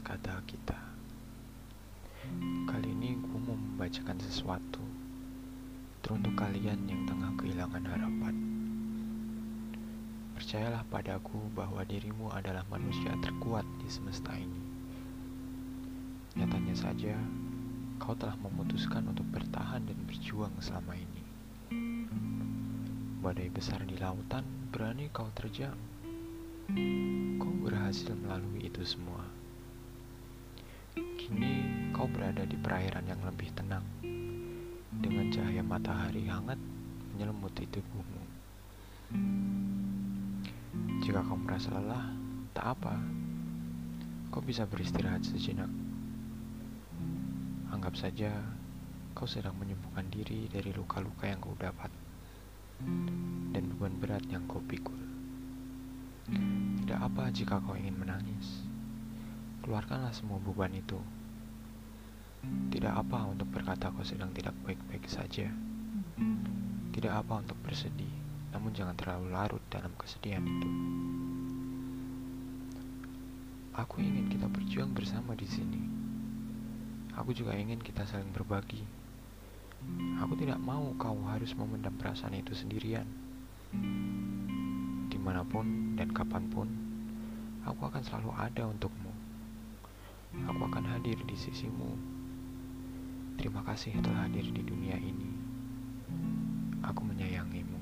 kata kita. Kali ini gue mau membacakan sesuatu. Teruntuk kalian yang tengah kehilangan harapan. Percayalah padaku bahwa dirimu adalah manusia terkuat di semesta ini. Nyatanya saja, kau telah memutuskan untuk bertahan dan berjuang selama ini. Badai besar di lautan berani kau terjang. Kau berhasil melalui itu semua. Kini kau berada di perairan yang lebih tenang, dengan cahaya matahari hangat menyelimuti tubuhmu. Jika kau merasa lelah, tak apa, kau bisa beristirahat sejenak. Anggap saja kau sedang menyembuhkan diri dari luka-luka yang kau dapat dan beban berat yang kau pikul. Tidak apa jika kau ingin menangis. Keluarkanlah semua beban itu. Tidak apa untuk berkata kau sedang tidak baik-baik saja. Tidak apa untuk bersedih, namun jangan terlalu larut dalam kesedihan itu. Aku ingin kita berjuang bersama di sini. Aku juga ingin kita saling berbagi. Aku tidak mau kau harus memendam perasaan itu sendirian di mana pun dan kapan pun, aku akan selalu ada untukmu. Aku akan hadir di sisimu. Terima kasih telah hadir di dunia ini. Aku menyayangimu.